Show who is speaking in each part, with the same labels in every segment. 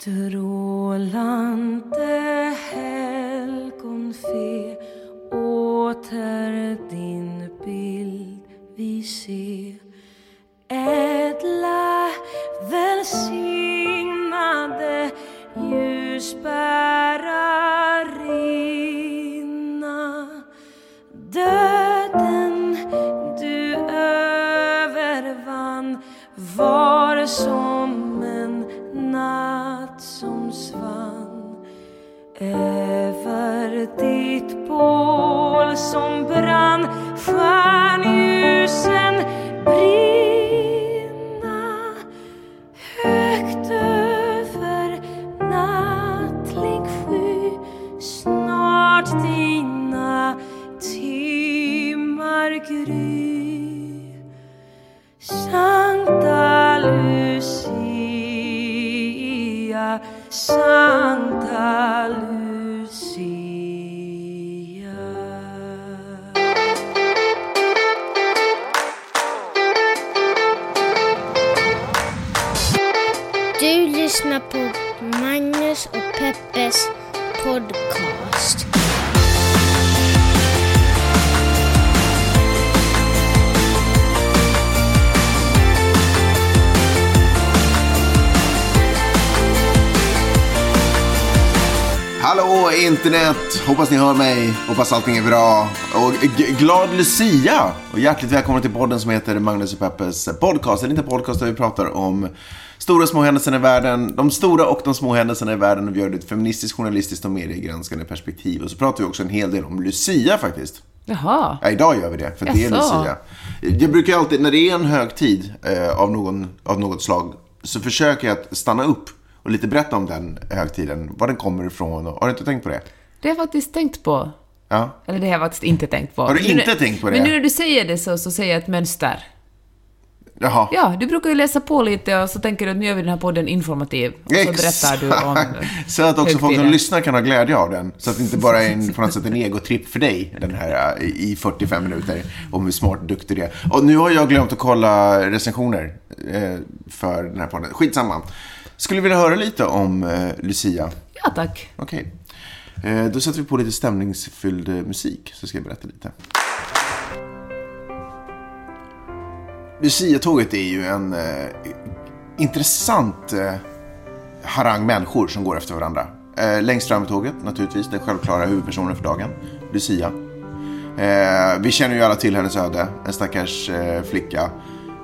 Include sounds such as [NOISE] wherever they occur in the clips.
Speaker 1: Strålande
Speaker 2: lyssnar på Magnus och Peppes podcast.
Speaker 3: Hallå internet! Hoppas ni hör mig. Hoppas allting är bra. Och glad Lucia! Och hjärtligt välkomna till podden som heter Magnus och Peppes podcast. En liten podcast där vi pratar om stora och små händelser i världen. De stora och de små händelserna i världen. Och vi gör det ett feministiskt, journalistiskt och mediegranskande perspektiv. Och så pratar vi också en hel del om Lucia faktiskt.
Speaker 4: Jaha.
Speaker 3: Ja, idag gör vi det, för det är? Lucia. Jag brukar alltid, när det är en högtid eh, av, någon, av något slag, så försöker jag att stanna upp och lite berätta om den högtiden, var den kommer ifrån. Och, har du inte tänkt på det?
Speaker 4: Det har jag faktiskt tänkt på.
Speaker 3: Ja.
Speaker 4: Eller det har jag faktiskt inte tänkt på.
Speaker 3: Har du
Speaker 4: Men nu-
Speaker 3: inte tänkt på det?
Speaker 4: Men nu när du säger det så, så säger jag ett mönster.
Speaker 3: Jaha.
Speaker 4: Ja, du brukar ju läsa på lite och så tänker du att nu gör vi den här podden informativ. Och så berättar du om [LAUGHS]
Speaker 3: Så att också folk som
Speaker 4: högtiden.
Speaker 3: lyssnar kan ha glädje av den. Så att det inte bara är en, på något sätt en egotripp för dig, den här eh, i 45 minuter, om hur smart och duktig du är. Och nu har jag glömt att kolla recensioner eh, för den här podden. Skitsamma. Skulle vilja höra lite om eh, Lucia.
Speaker 4: Ja, tack.
Speaker 3: Okej. Eh, då sätter vi på lite stämningsfylld musik, så ska jag berätta lite. Lucia-tåget är ju en eh, intressant eh, harang människor som går efter varandra. Eh, längst fram i tåget, naturligtvis, den självklara huvudpersonen för dagen, Lucia. Eh, vi känner ju alla till hennes öde, en stackars eh, flicka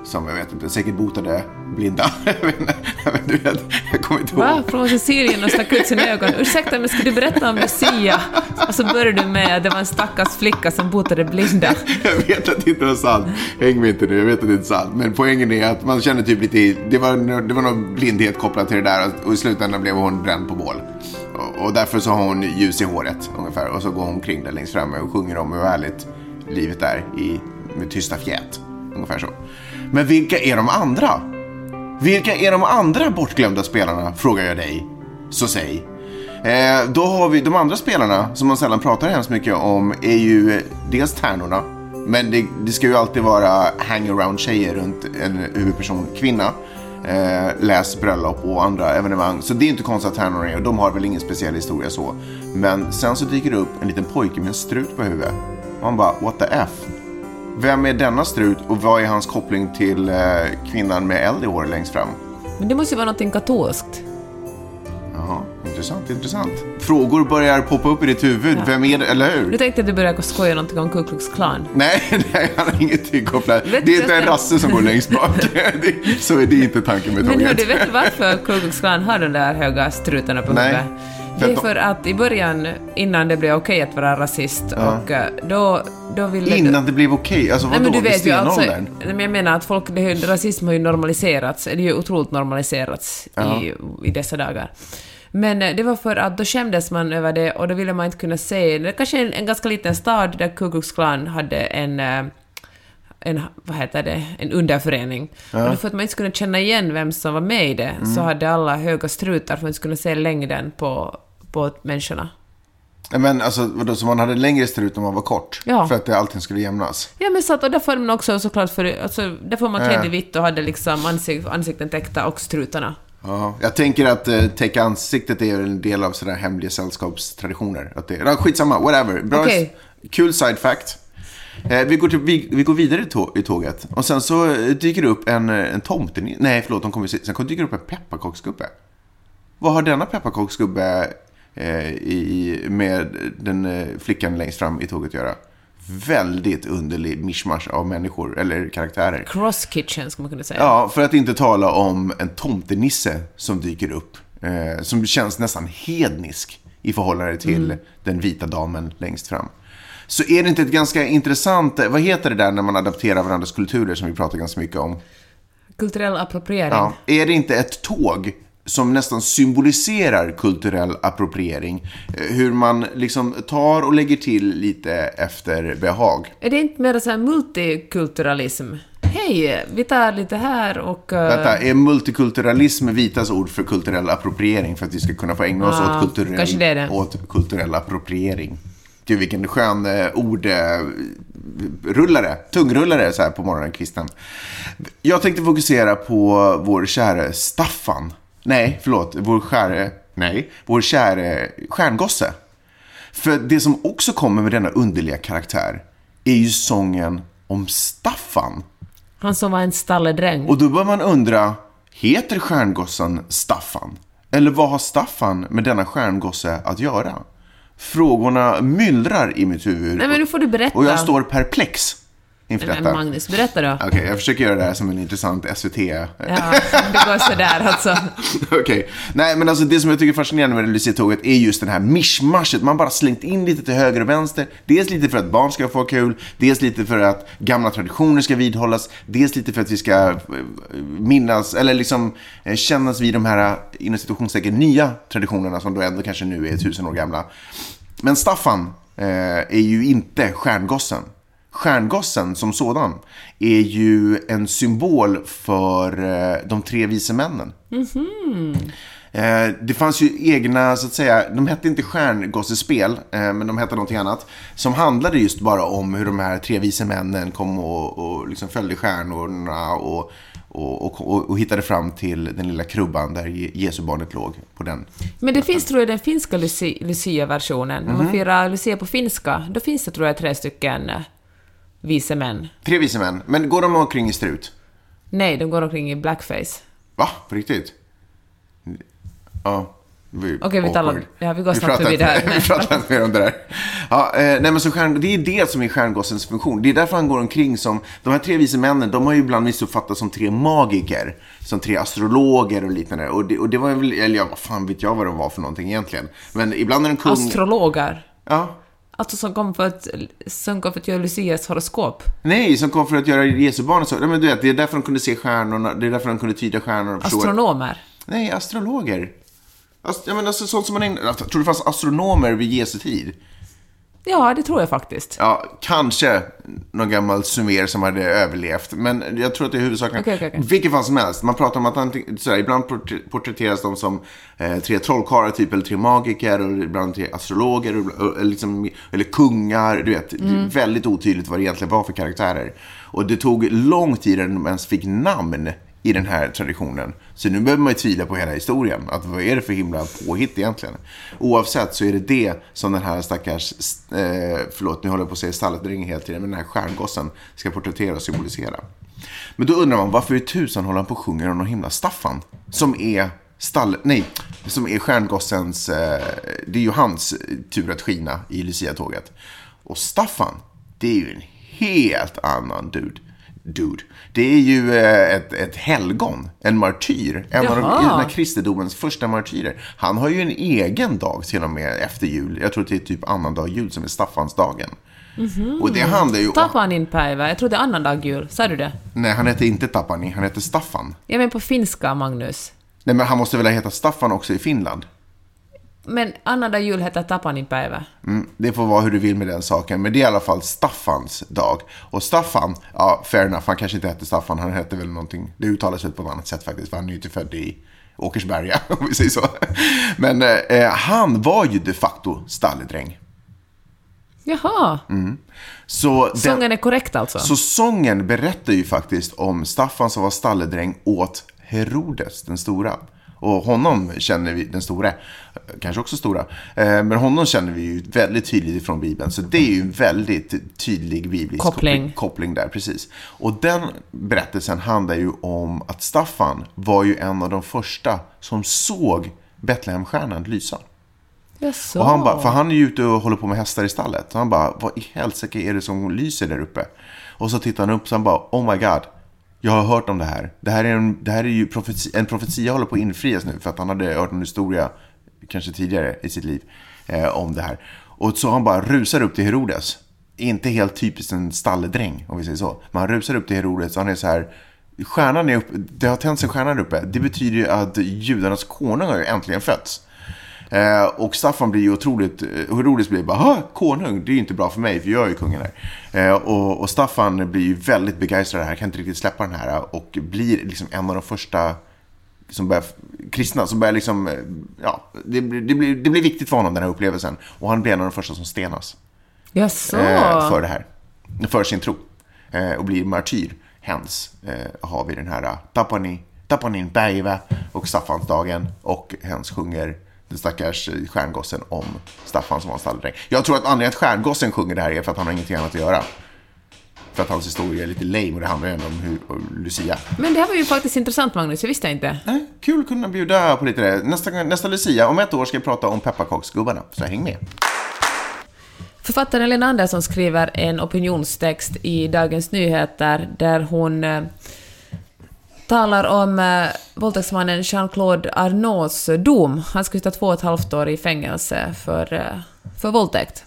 Speaker 3: som, jag vet inte, säkert botade blinda. [LAUGHS] jag vet inte, jag vet, du vet, jag kommer inte ihåg.
Speaker 4: Va? Från Sicilien och stack ut sina ögon. Ursäkta, men ska du berätta om Lucia? Och så börjar du med att det var en stackars flicka som botade blinda. [LAUGHS]
Speaker 3: Jag vet att det inte var sant. Häng med inte nu, jag vet att det inte är sant. Men poängen är att man känner typ lite, det var, det var någon blindhet kopplat till det där och i slutändan blev hon bränd på bål. Och, därför så har hon ljus i håret ungefär och så går hon omkring där längst framme och sjunger om hur härligt livet är i, med tysta fjät. Ungefär så. Men vilka är de andra? Vilka är de andra bortglömda spelarna, frågar jag dig. Så säg. Eh, då har vi de andra spelarna som man sällan pratar hemskt mycket om är ju eh, dels tärnorna. Men det, det ska ju alltid vara hangaround-tjejer runt en huvudperson, kvinna. Eh, läs bröllop och andra evenemang. Så det är inte konstigt att tärnorna är, de har väl ingen speciell historia så. Men sen så dyker det upp en liten pojke med en strut på huvudet. Och man bara, what the F? Vem är denna strut och vad är hans koppling till eh, kvinnan med eld i hår längst fram?
Speaker 4: Men det måste ju vara någonting katolskt.
Speaker 3: Jaha, intressant, intressant. Frågor börjar poppa upp i ditt huvud. Vem är det, eller hur?
Speaker 4: Du tänkte att du började skoja någonting om Ku Klux Klan.
Speaker 3: Nej, [LAUGHS] nej, han har ingenting kopplat.
Speaker 4: Vet
Speaker 3: Det är inte en rasse som går längst bak. [LAUGHS] Så är det inte tanken med
Speaker 4: Men hör
Speaker 3: tåget.
Speaker 4: du, vet varför Ku Klux Klan har de där höga strutarna på huvudet? Det är för att i början, innan det blev okej att vara rasist, och eh, då, då ville...
Speaker 3: Innan det blev okej. Alltså
Speaker 4: Nej
Speaker 3: vadå,
Speaker 4: men du vet ju alltså, nej, men jag menar att folk, det, är rasism har ju normaliserats, det är ju otroligt normaliserats i, i dessa dagar. Men eh, det var för att då skämdes man över det och då ville man inte kunna se, det kanske en, en ganska liten stad där Ku Klux Klan hade en eh, en, vad heter det, en underförening. Och då för att man inte skulle känna igen vem som var med i det så hade alla höga strutar för att man inte skulle se längden på, på människorna.
Speaker 3: Men alltså, vadå, så man hade längre strut om man var kort?
Speaker 4: Ja.
Speaker 3: För att det, allting skulle jämnas?
Speaker 4: Ja men så att, och därför man också såklart för, alltså, därför man klädd i vitt och hade liksom ansikt, ansikten täckta och strutarna.
Speaker 3: Ja, jag tänker att eh, täcka ansiktet är en del av sådana hemliga sällskapstraditioner. Att det, ja, skitsamma, whatever. Bra,
Speaker 4: Okej.
Speaker 3: Kul side fact. Eh, vi, går till, vi, vi går vidare i, tå- i tåget. Och sen så eh, dyker det upp en, eh, en tomte. Nej, förlåt, de kommer, sen kommer dyker det upp en pepparkaksgubbe. Vad har denna pepparkaksgubbe i, med den eh, flickan längst fram i tåget att göra? Väldigt underlig mischmasch av människor, eller karaktärer.
Speaker 4: Cross kitchen, skulle man kunna säga.
Speaker 3: Ja, för att inte tala om en tomtenisse som dyker upp. Eh, som känns nästan hednisk i förhållande till den vita damen längst fram. Så är det inte ett ganska intressant, vad heter det där när man adapterar varandras kulturer som vi pratar ganska mycket om?
Speaker 4: Kulturell appropriering.
Speaker 3: Ja, är det inte ett tåg som nästan symboliserar kulturell appropriering? Eh, Hur man liksom tar och lägger till lite efter behag.
Speaker 4: Är det inte mer så här multikulturalism? Hej, vi tar lite här och... eh,
Speaker 3: Vänta, är multikulturalism vitas ord för kulturell appropriering för att vi ska kunna få ägna oss
Speaker 4: Ja,
Speaker 3: åt, kulturell,
Speaker 4: kanske det är det.
Speaker 3: åt kulturell appropriering? Gud, vilken skön eh, ordrullare, tungrullare så här på morgonkvisten. Jag tänkte fokusera på vår käre Staffan. Nej, förlåt, vår käre, nej, vår käre stjärngosse. För det som också kommer med denna underliga karaktär är ju sången om Staffan.
Speaker 4: Han som var en stalledräng.
Speaker 3: Och då bör man undra, heter stjärngossen Staffan? Eller vad har Staffan med denna stjärngosse att göra? Frågorna myllrar i mitt huvud.
Speaker 4: Nej, men nu får du berätta.
Speaker 3: Och jag står perplex inför detta.
Speaker 4: Magnus, berätta då.
Speaker 3: Okej, jag försöker göra det här som en intressant SVT.
Speaker 4: Ja, det går sådär alltså. [LAUGHS]
Speaker 3: Okej. Nej, men alltså det som jag tycker är fascinerande med Lucia-tåget är just den här mischmaschet. Man bara slängt in lite till höger och vänster. Dels lite för att barn ska få kul, dels lite för att gamla traditioner ska vidhållas, dels lite för att vi ska eh, minnas, eller liksom eh, kännas vid de här, eh, inom situationstecken, nya traditionerna som då ändå kanske nu är tusen år gamla. Men Staffan eh, är ju inte stjärngossen. Stjärngossen som sådan är ju en symbol för eh, de tre vise männen. Eh, det fanns ju egna, så att säga, de hette inte stjärngossespel, eh, men de hette någonting annat. Som handlade just bara om hur de här tre vise männen kom och, och liksom följde stjärnorna och, och, och, och, hittade fram till den lilla krubban där Je- Jesubarnet låg på den.
Speaker 4: Men det finns, tror jag, den finska Lucia- Lucia-versionen. När
Speaker 3: Mhm.
Speaker 4: man firar Lucia på finska, då finns det, tror jag, tre stycken vise män.
Speaker 3: Tre vise män, men går de omkring i strut?
Speaker 4: Nej, de går omkring i blackface.
Speaker 3: Va? På riktigt? Ja.
Speaker 4: Okej, vi talar- ja, vi går snabbt förbi det här. [LAUGHS]
Speaker 3: Vi pratar inte mer om det där. Ja, eh, nej, men så stjärn, det är det som är stjärngossens funktion. Det är därför han går omkring som... De här tre vise männen, de har ju ibland missuppfattats som tre magiker. Som tre astrologer och liknande. Och det, och det var väl... Eller ja, vad fan vet jag vad de var för någonting egentligen. Men ibland är en kung...
Speaker 4: Astrologer.
Speaker 3: ja.
Speaker 4: Alltså som kom för att, som kom för att göra Lucias horoskop.
Speaker 3: Nej, som kom för att göra Jesu barn och så. Nej, men du vet, det är därför de kunde se stjärnorna. Det är därför de kunde tyda stjärnorna.
Speaker 4: Astronomer.
Speaker 3: Nej, astrologer. Ast jag menar, alltså, sånt som man... ägnar- Jag tror det fanns astronomer vid Jesu tid.
Speaker 4: Ja, det tror jag faktiskt.
Speaker 3: Ja, kanske någon gammal sumer som hade överlevt. Men jag tror att det är huvudsakligen...
Speaker 4: Okej, okej, okej.
Speaker 3: Vilket fall som helst. Man pratar om att antingen, sådär, ibland portr- porträtteras de som eh, tre trollkarlar typ, eller tre magiker, och ibland tre astrologer, och, och, eller liksom, eller kungar. Du vet, det
Speaker 4: Mm.
Speaker 3: är väldigt otydligt vad det egentligen var för karaktärer. Och det tog lång tid innan de ens fick namn i den här traditionen. Så nu behöver man ju tvivla på hela historien. Att vad är det för himla påhitt egentligen? Oavsett så är det det som den här stackars, eh, förlåt nu håller jag på att säga stalledräng hela tiden, men den här stjärngossen ska porträttera och symbolisera. Men då undrar man varför i tusan håller han på och sjunger om någon himla Staffan? Som är stall, nej, som är stjärngossens, eh, det är ju hans tur att skina i Lucia-tåget. Och Staffan, det är ju en helt annan dude. Dude. Det är ju eh, ett, ett helgon, en martyr. En av de, kristendomens första martyrer. Han har ju en egen dag till och med efter jul. Jag tror att det är typ annandag jul som är Staffansdagen. Och det handlar ju om...
Speaker 4: Tapanin päivä. Jag tror det är annandag jul. Sa du det?
Speaker 3: Nej, han heter inte Tapani, han heter Staffan.
Speaker 4: Ja, men på finska, Magnus.
Speaker 3: Nej, men han måste väl ha hetat Staffan också i Finland?
Speaker 4: Men annandag jul heter Tapanin päivä.
Speaker 3: Mm, det får vara hur du vill med den saken, men det är i alla fall Staffans dag. Och Staffan, ja, fair enough, han kanske inte hette Staffan, han hette väl någonting, det uttalas väl på ett annat sätt faktiskt, för han är ju inte född i Åkersberga, [LAUGHS] om vi säger så. Men eh, han var ju de facto stalledräng.
Speaker 4: Jaha.
Speaker 3: Så den,
Speaker 4: Sången är korrekt alltså?
Speaker 3: Så sången berättar ju faktiskt om Staffan som var stalledräng åt Herodes den stora. Och honom känner vi, den stora, kanske också stora, eh, men honom känner vi ju väldigt tydligt ifrån Bibeln. Så det är ju en väldigt tydlig biblisk
Speaker 4: Koppling.
Speaker 3: koppling där, precis. Och den berättelsen handlar ju om att Staffan var ju en av de första som såg Betlehemstjärnan lysa. Och han bara, för han är ju ute och håller på med hästar i stallet. Så han bara, vad i helsike är det som lyser där uppe? Och så tittar han upp och han bara, oh my god. Jag har hört om det här. Det här är, en, det här är ju profeti, en profetia håller på att infrias nu. För att han hade hört en historia, kanske tidigare i sitt liv, eh, om det här. Och så han bara rusar upp till Herodes. Inte helt typiskt en stalledräng, om vi säger så. Men han rusar upp till Herodes och han är så här, stjärnan är uppe, det har tänts en stjärna där uppe. Det betyder ju att judarnas konung har ju äntligen fötts. Eh, och Staffan blir ju otroligt, eh, Herodes blir bara, konung, det är ju inte bra för mig, för jag är ju kungen här. Eh, och, och Staffan blir ju väldigt begeistrad av det här, kan inte riktigt släppa den här och blir liksom en av de första som börjar, kristna som börjar liksom, eh, ja, det, blir- det, blir, det blir viktigt för honom den här upplevelsen. Och han blir en av de första som stenas
Speaker 4: Jaså?
Speaker 3: eh, för det här, för sin tro. Eh, och blir martyr. Hens eh, har vi den här eh, Tapani, Tapanin Päivä och Staffansdagen. Och hens sjunger den stackars eh, stjärngossen om Staffan som var en stalledräng. Jag tror att anledningen att stjärngossen sjunger det här är för att han har ingenting annat att göra. För att hans historia är lite lame och det handlar ju ändå om hur, Lucia.
Speaker 4: Men det här var ju faktiskt intressant, Magnus. Jag visste inte.
Speaker 3: Nej, kul att kunna bjuda på lite det. Nästa, nästa Lucia, om ett år ska vi prata om pepparkaksgubbarna. Så häng med.
Speaker 4: Författaren Lena Andersson skriver en opinionstext i Dagens Nyheter där hon eh, talar om eh, våldtäktsmannen Jean-Claude Arnaults dom. Han ska sitta två och ett halvt år i fängelse för, eh, för våldtäkt.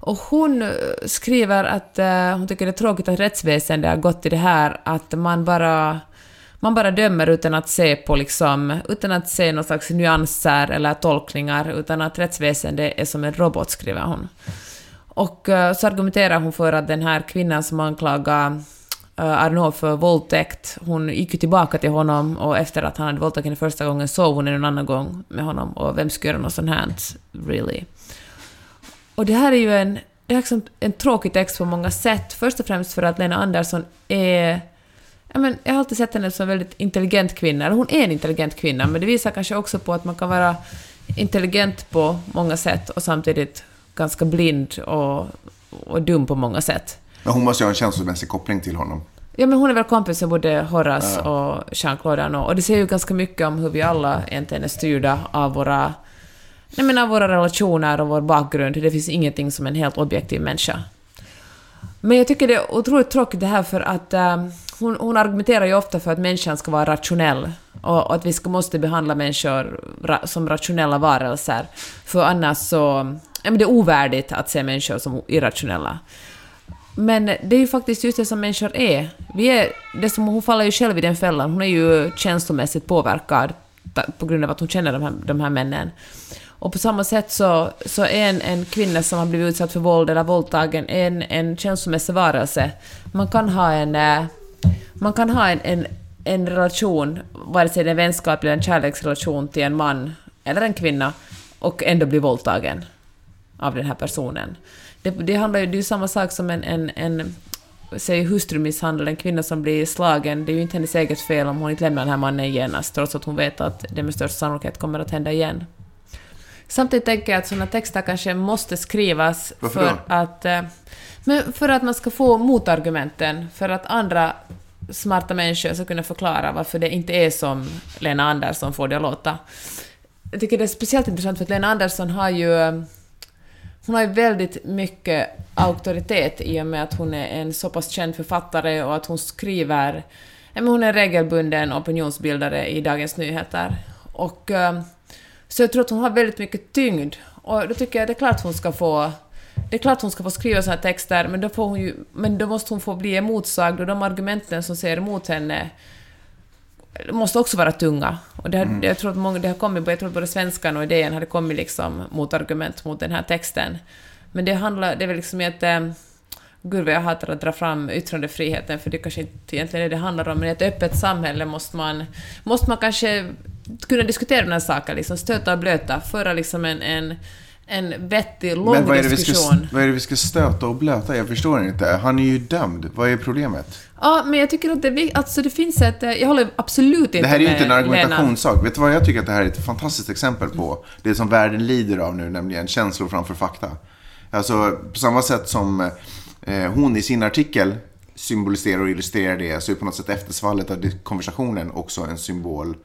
Speaker 4: Och hon eh, skriver att eh, hon tycker det är tråkigt att rättsväsendet har gått till det här att man bara man bara dömer utan att se på liksom, utan att se någon slags nyanser eller tolkningar, utan att rättsväsendet är som en robot, skriver hon. Och eh, så argumenterar hon för att den här kvinnan som anklagar eh, uh, Arnault för våldtäkt, hon gick ju tillbaka till honom och efter att han hade våldtagit henne första gången sov hon en annan gång med honom och vem skulle göra något sånt här, really? Och det här är ju en, liksom en tråkig text på många sätt. Först och främst för att Lena Andersson är... Jag, men, jag har alltid sett henne som en väldigt intelligent kvinna. Eller hon är en intelligent kvinna, men det visar kanske också på att man kan vara intelligent på många sätt och samtidigt ganska blind och, och dum på många sätt.
Speaker 3: Men hon måste ju ha en känslomässig koppling till honom.
Speaker 4: Ja, men hon är väl kompis med både Horace och Jean-Claude Arnault. Och det säger ju ganska mycket om hur vi alla egentligen är styrda av våra, nej men av våra relationer och vår bakgrund. Det finns ingenting som en helt objektiv människa. Men jag tycker det är otroligt tråkigt det här för att äh, hon, hon argumenterar ju ofta för att människan ska vara rationell och, och att vi ska, måste behandla människor ra, som rationella varelser. För annars så... Ja, men det är ovärdigt att se människor som irrationella. Men det är ju faktiskt just det som människor är. Vi är det som, hon faller ju själv i den fällan. Hon är ju känslomässigt påverkad på grund av att hon känner de här, de här männen. Och på samma sätt så, så är en, en kvinna som har blivit utsatt för våld eller våldtagen en, en känslomässig varelse. Man kan ha en, eh, man kan ha en, en, en relation, vare sig det är en vänskap eller en kärleksrelation till en man eller en kvinna, och ändå bli våldtagen av den här personen. Det, det handlar ju, det är ju samma sak som en, en, en säg hustrumisshandel, en kvinna som blir slagen, det är ju inte hennes eget fel om hon inte lämnar den här mannen genast, trots att hon vet att det med största sannolikhet kommer att hända igen. Samtidigt tänker jag att sådana texter kanske måste skrivas
Speaker 3: Varför
Speaker 4: för
Speaker 3: då?
Speaker 4: att... eh, Men för att man ska få motargumenten, för att andra smarta människor ska kunna förklara varför det inte är som Lena Andersson får det att låta. Jag tycker det är speciellt intressant för att Lena Andersson har ju... eh, Hon har ju väldigt mycket auktoritet i och med att hon är en så pass känd författare och att hon skriver... men Hon är regelbunden opinionsbildare i Dagens Nyheter. Och, eh, så jag tror att hon har väldigt mycket tyngd. Och då tycker jag det är klart hon ska få... Det är klart hon ska få skriva såna här texter, men då, får hon ju, men då måste hon få bli emotsagd och de argumenten som säger emot henne måste också vara tunga. Och det, har, jag tror att många, det har kommit, jag tror att både svenskan och idén hade kommit liksom mot argument mot den här texten. Men det handlar, det är väl liksom att... Eh, gud vad jag hatar att dra fram yttrandefriheten, för det kanske inte egentligen är det det handlar om, men i ett öppet samhälle måste man, måste man kanske kunna diskutera den här saken, liksom stöta och blöta, föra liksom en, en en vettig, lång
Speaker 3: Men vad är, det vi ska, vad är det vi ska stöta och blöta? Jag förstår inte. Han är ju dömd. Vad är problemet?
Speaker 4: Ja, men jag tycker att det, alltså det finns ett... eh, Jag håller absolut inte
Speaker 3: Det här är ju
Speaker 4: med
Speaker 3: inte en
Speaker 4: Lena.
Speaker 3: argumentationssak. Vet du vad jag tycker att det här är ett fantastiskt exempel på? Det som världen lider av nu, nämligen känslor framför fakta. Alltså, på samma sätt som eh, hon i sin artikel symboliserar och illustrerar det, så är på något sätt eftersvallet av konversationen också en symbol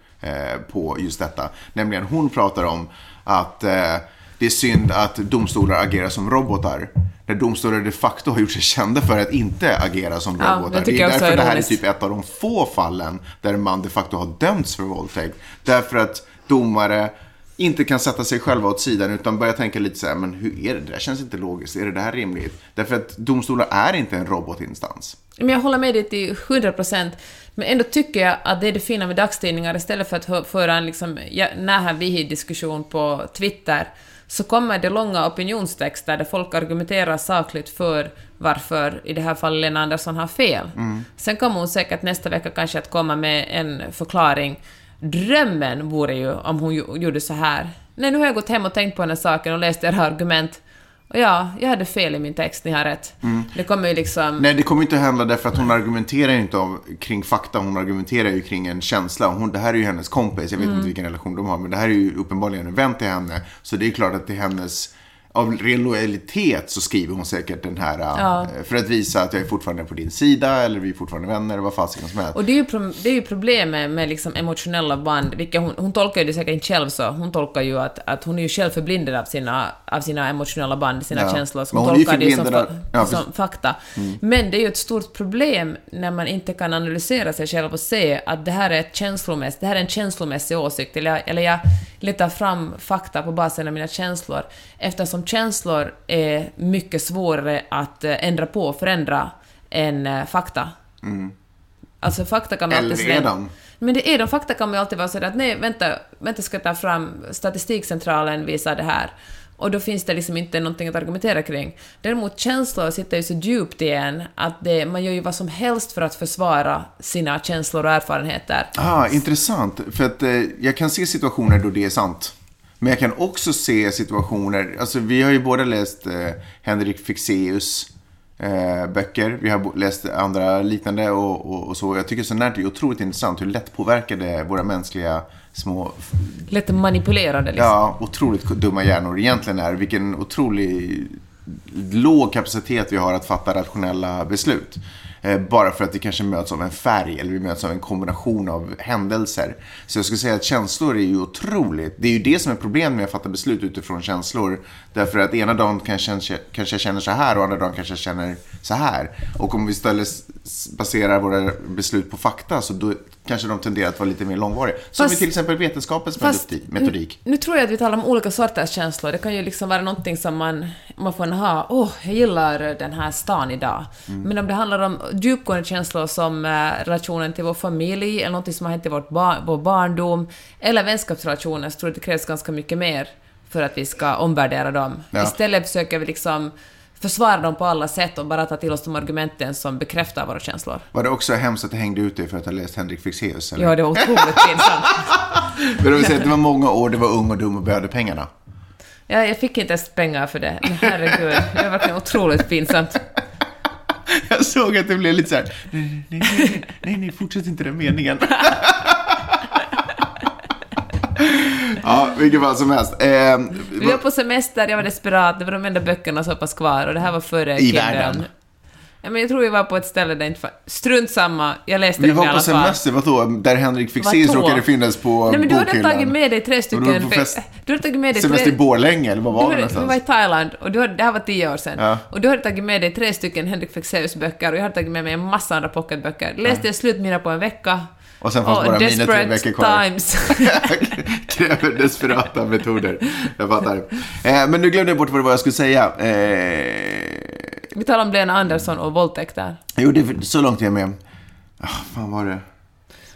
Speaker 3: på just detta. Nämligen, hon pratar om att eh, det är synd att domstolar agerar som robotar. När domstolar de facto har gjort sig kända för att inte agera som
Speaker 4: Ja,
Speaker 3: robotar.
Speaker 4: det
Speaker 3: det är därför
Speaker 4: är
Speaker 3: det här är typ ett av de få fallen där man de facto har dömts för våldtäkt. Därför att domare inte kan sätta sig själva åt sidan utan börjar tänka lite så här, men hur är det? Det där känns inte logiskt. Är det där rimligt? Därför att domstolar är inte en robotinstans.
Speaker 4: Men jag håller med dig till 100 procent. Men ändå tycker jag att det är det fina med dagstidningar. Istället för att föra en liksom, nära diskussion på Twitter, så kommer det långa opinionstexter där folk argumenterar sakligt för varför, i det här fallet, Lena Andersson har fel. Sen kommer hon säkert nästa vecka kanske att komma med en förklaring. Drömmen vore ju om hon gjorde så här. Nej, nu har jag gått hem och tänkt på den här saken och läst era argument. Och ja, jag hade fel i min text, ni har rätt. Det kommer ju liksom...
Speaker 3: Nej, det kommer inte hända därför att hon argumenterar ju inte av, kring fakta. Hon argumenterar ju kring en känsla. Hon, det här är ju hennes kompis. Jag vet inte vilken relation de har. Men det här är ju uppenbarligen en vän till henne. Så det är klart att det är hennes... Av ren lojalitet så skriver hon säkert den här.
Speaker 4: Ja.
Speaker 3: eh, För att visa att jag är fortfarande på din sida. Eller vi är fortfarande vänner. Vad fasiken som helst.
Speaker 4: Och det är ju, pro- det är ju problemet med liksom emotionella band, vilka hon, hon tolkar ju det säkert inte själv så, hon tolkar ju att, att hon är ju själv förblindad av sina, av sina emotionella band, sina
Speaker 3: Ja.
Speaker 4: känslor, så hon,
Speaker 3: hon
Speaker 4: tolkar det som,
Speaker 3: av- ja,
Speaker 4: som fakta. Men det är ju ett stort problem när man inte kan analysera sig själv och se att det här är, ett känslomässigt, det här är en känslomässig åsikt, eller jag, eller jag letar fram fakta på basen av mina känslor, eftersom känslor är mycket svårare att eh, ändra på, förändra, än eh, fakta. Alltså fakta kan man
Speaker 3: Eller
Speaker 4: alltid
Speaker 3: är
Speaker 4: slänga-
Speaker 3: de?
Speaker 4: Men det är de fakta kan man alltid vara sådär att nej, vänta, vänta ska jag ta fram, statistikcentralen visar det här. Och då finns det liksom inte någonting att argumentera kring. Däremot känslor sitter ju så djupt i en att det, man gör ju vad som helst för att försvara sina känslor och erfarenheter.
Speaker 3: Ah, intressant. För att eh, jag kan se situationer då det är sant. Men jag kan också se situationer, alltså vi har ju båda läst eh, Henrik Fexeus eh, böcker. Vi har läst andra liknande och, och, och så. Jag tycker sånt här är otroligt intressant hur lätt påverkade våra mänskliga små,
Speaker 4: Lätt manipulerade liksom.
Speaker 3: ja, otroligt dumma hjärnor egentligen är. Vilken otrolig låg kapacitet vi har att fatta rationella beslut. Eh, bara för att vi kanske möts av en färg eller vi möts av en kombination av händelser. Så jag skulle säga att känslor är ju otroligt. Det är ju det som är problemet med att fatta beslut utifrån känslor. Därför att ena dagen kanske, jag- kanske jag känner så här och andra dagen kanske jag känner så här. Och om vi istället baserar våra beslut på fakta så då kanske de tenderar att vara lite mer långvariga. Som
Speaker 4: Fast-
Speaker 3: i till exempel vetenskapens
Speaker 4: Fast
Speaker 3: metodi- metodik.
Speaker 4: Nu, nu tror jag att vi talar om olika sorters känslor. Det kan ju liksom vara någonting som man, man får ha, åh, jag gillar den här stan idag.
Speaker 3: Mm.
Speaker 4: Men om det handlar om djupgående känslor som eh, relationen till vår familj, eller någonting som har hänt i vårt bar, vår barndom, eller vänskapsrelationer, så tror jag att det krävs ganska mycket mer för att vi ska omvärdera dem.
Speaker 3: Ja.
Speaker 4: Istället försöker vi liksom försvara dem på alla sätt och bara ta till oss de argumenten som bekräftar våra känslor.
Speaker 3: Var det också hemskt att du hängde ut dig för att ha läst Henrik Fexeus? Eller?
Speaker 4: Ja, det var otroligt pinsamt. [LAUGHS]
Speaker 3: Men det vill säga att det var många år, det var ung och dum och behövde pengarna.
Speaker 4: Ja, jag fick inte ens pengar för det. Men herregud, det var verkligen otroligt pinsamt. [LAUGHS]
Speaker 3: Jag såg att det blev lite så här. Nej, nej, nej, nej, nej fortsätt inte den meningen. [LAUGHS] ja, vilket fall som helst. Eh,
Speaker 4: Vi var på semester, jag var desperat, det var de enda böckerna som fanns kvar och det här var före
Speaker 3: I
Speaker 4: Kindle.
Speaker 3: världen?
Speaker 4: Ja, men jag tror vi var på ett ställe där inte fa- Strunt samma, jag läste
Speaker 3: vi
Speaker 4: den i
Speaker 3: var
Speaker 4: alla
Speaker 3: på
Speaker 4: fall.
Speaker 3: semester, vadå? Där Henrik Fexeus råkade finnas på
Speaker 4: Nej men du hade tagit med dig tre stycken...
Speaker 3: du var på fest-
Speaker 4: Du hade tagit med dig
Speaker 3: Semester i
Speaker 4: tre...
Speaker 3: Borlänge, eller vad
Speaker 4: Du
Speaker 3: var det
Speaker 4: hade, vi
Speaker 3: någonstans?
Speaker 4: var i Thailand och du hade, det här var tio år sedan.
Speaker 3: Ja.
Speaker 4: Och du hade tagit med dig tre stycken Henrik Fexeus böcker och jag hade tagit med mig en massa andra pocketböcker. Läste jag slut mina på en vecka.
Speaker 3: Och sen fanns
Speaker 4: Och
Speaker 3: bara mina tre veckor kvar.
Speaker 4: Times. [LAUGHS]
Speaker 3: Kräver desperata metoder. Jag fattar. Eh, men nu glömde jag bort vad det var jag skulle säga. Eh,
Speaker 4: Vi talar om Lena Andersson och våldtäkter.
Speaker 3: jo, det är så långt jag är med. Ah, fan var det?